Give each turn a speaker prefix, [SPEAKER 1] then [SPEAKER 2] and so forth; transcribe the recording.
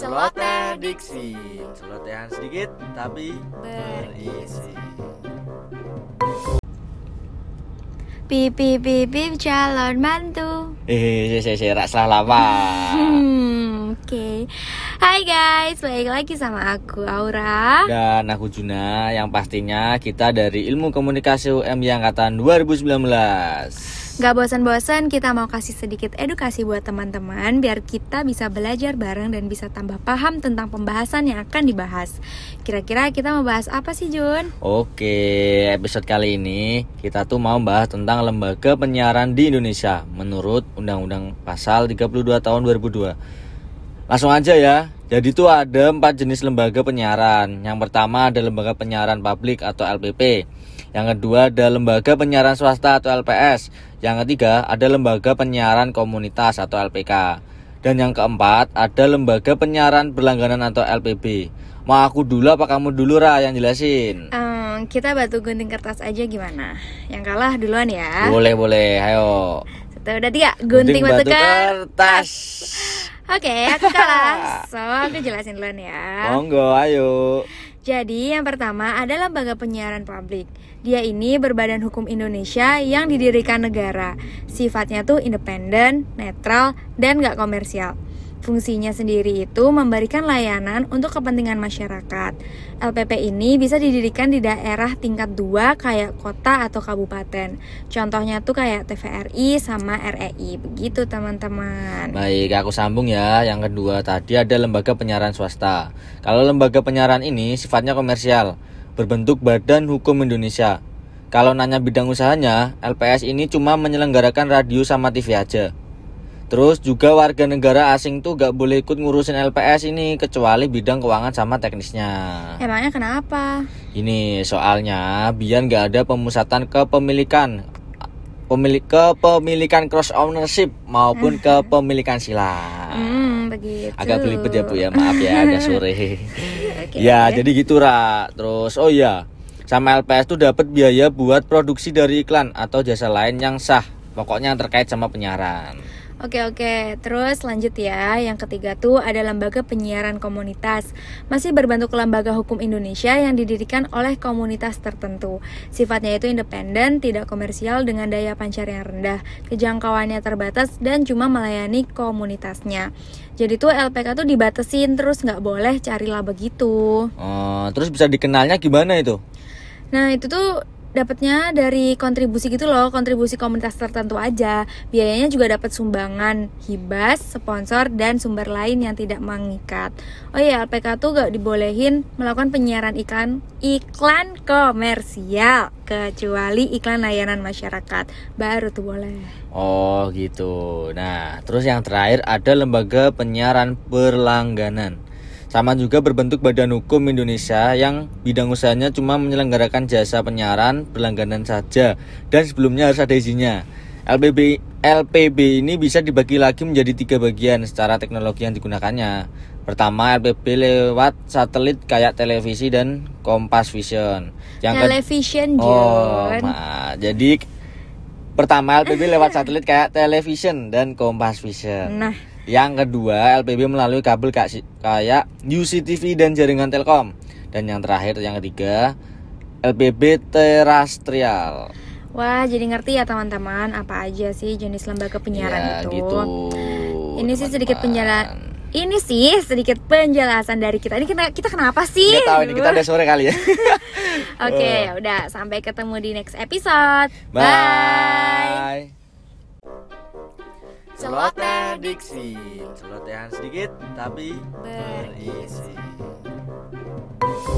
[SPEAKER 1] Celoteh Diksi
[SPEAKER 2] Celotehan sedikit tapi
[SPEAKER 1] Berisi
[SPEAKER 3] Pipi pipi calon mantu.
[SPEAKER 2] Eh, saya saya salah lama.
[SPEAKER 3] Hmm, oke. Hai guys, balik lagi sama aku Aura.
[SPEAKER 2] Dan aku Juna yang pastinya kita dari Ilmu Komunikasi UM yang angkatan 2019.
[SPEAKER 3] Gak bosan-bosan kita mau kasih sedikit edukasi buat teman-teman biar kita bisa belajar bareng dan bisa tambah paham tentang pembahasan yang akan dibahas. Kira-kira kita mau bahas apa sih Jun?
[SPEAKER 2] Oke, episode kali ini kita tuh mau bahas tentang lembaga penyiaran di Indonesia menurut Undang-Undang Pasal 32 tahun 2002. Langsung aja ya. Jadi tuh ada empat jenis lembaga penyiaran. Yang pertama ada lembaga penyiaran publik atau LPP. Yang kedua ada lembaga penyiaran swasta atau LPS. Yang ketiga ada lembaga penyiaran komunitas atau LPK. Dan yang keempat ada lembaga penyiaran berlangganan atau LPB. Mau aku dulu apa kamu dulu Ra yang jelasin?
[SPEAKER 3] Ehm, kita batu gunting kertas aja gimana? Yang kalah duluan ya.
[SPEAKER 2] Boleh boleh, ayo.
[SPEAKER 3] Satu, udah tiga. Gunting, batu kertas.
[SPEAKER 2] kertas.
[SPEAKER 3] Oke, aku kalah. So, aku jelasin duluan ya.
[SPEAKER 2] Monggo, ayo.
[SPEAKER 3] Jadi yang pertama ada lembaga penyiaran publik. Dia ini berbadan hukum Indonesia yang didirikan negara. Sifatnya tuh independen, netral, dan gak komersial. Fungsinya sendiri itu memberikan layanan untuk kepentingan masyarakat. LPP ini bisa didirikan di daerah tingkat 2 kayak kota atau kabupaten. Contohnya tuh kayak TVRI sama REI. Begitu teman-teman.
[SPEAKER 2] Baik, aku sambung ya. Yang kedua tadi ada lembaga penyiaran swasta. Kalau lembaga penyiaran ini sifatnya komersial, berbentuk Badan Hukum Indonesia. Kalau nanya bidang usahanya, LPS ini cuma menyelenggarakan radio sama TV aja. Terus juga warga negara asing tuh gak boleh ikut ngurusin LPS ini kecuali bidang keuangan sama teknisnya.
[SPEAKER 3] Emangnya kenapa?
[SPEAKER 2] Ini soalnya biar nggak ada pemusatan kepemilikan pemilik kepemilikan cross ownership maupun kepemilikan silang.
[SPEAKER 3] Hmm, begitu.
[SPEAKER 2] Agak belibet ya Bu ya, maaf ya agak sore.
[SPEAKER 3] Oke.
[SPEAKER 2] Ya, jadi gitu Ra. Terus oh iya, sama LPS tuh dapat biaya buat produksi dari iklan atau jasa lain yang sah. Pokoknya yang terkait sama penyiaran.
[SPEAKER 3] Oke oke, terus lanjut ya. Yang ketiga tuh ada lembaga penyiaran komunitas. Masih berbentuk lembaga hukum Indonesia yang didirikan oleh komunitas tertentu. Sifatnya itu independen, tidak komersial dengan daya pancar yang rendah, kejangkauannya terbatas dan cuma melayani komunitasnya. Jadi tuh LPK tuh dibatasin terus nggak boleh cari laba gitu.
[SPEAKER 2] Oh, terus bisa dikenalnya gimana itu?
[SPEAKER 3] Nah itu tuh dapatnya dari kontribusi gitu loh, kontribusi komunitas tertentu aja. Biayanya juga dapat sumbangan, hibas, sponsor, dan sumber lain yang tidak mengikat. Oh iya, LPK tuh gak dibolehin melakukan penyiaran iklan iklan komersial kecuali iklan layanan masyarakat. Baru tuh boleh.
[SPEAKER 2] Oh gitu. Nah, terus yang terakhir ada lembaga penyiaran berlangganan. Sama juga berbentuk badan hukum Indonesia yang bidang usahanya cuma menyelenggarakan jasa penyiaran berlangganan saja dan sebelumnya harus ada izinnya. LPB LPB ini bisa dibagi lagi menjadi tiga bagian secara teknologi yang digunakannya. Pertama LPB lewat satelit kayak televisi dan Kompas Vision. Yang ke-
[SPEAKER 3] Television,
[SPEAKER 2] Oh, ma- jadi pertama LPB lewat satelit kayak television dan Kompas Vision.
[SPEAKER 3] Nah,
[SPEAKER 2] Yang kedua LPB melalui kabel kayak UCTV dan jaringan Telkom. Dan yang terakhir yang ketiga LPB terestrial.
[SPEAKER 3] wah jadi ngerti ya teman-teman apa aja sih jenis lembaga penyiaran
[SPEAKER 2] Ya,
[SPEAKER 3] itu.
[SPEAKER 2] gitu.
[SPEAKER 3] Ini sih sedikit penjelasan. Ini sih sedikit penjelasan dari kita. Ini kita, kita kenapa sih?
[SPEAKER 2] Nggak tahu ini kita udah sore kali ya.
[SPEAKER 3] Oke, ya udah sampai ketemu di next episode.
[SPEAKER 2] Bye.
[SPEAKER 1] Celoteh Diksi.
[SPEAKER 2] Celotehan sedikit tapi
[SPEAKER 1] Berisi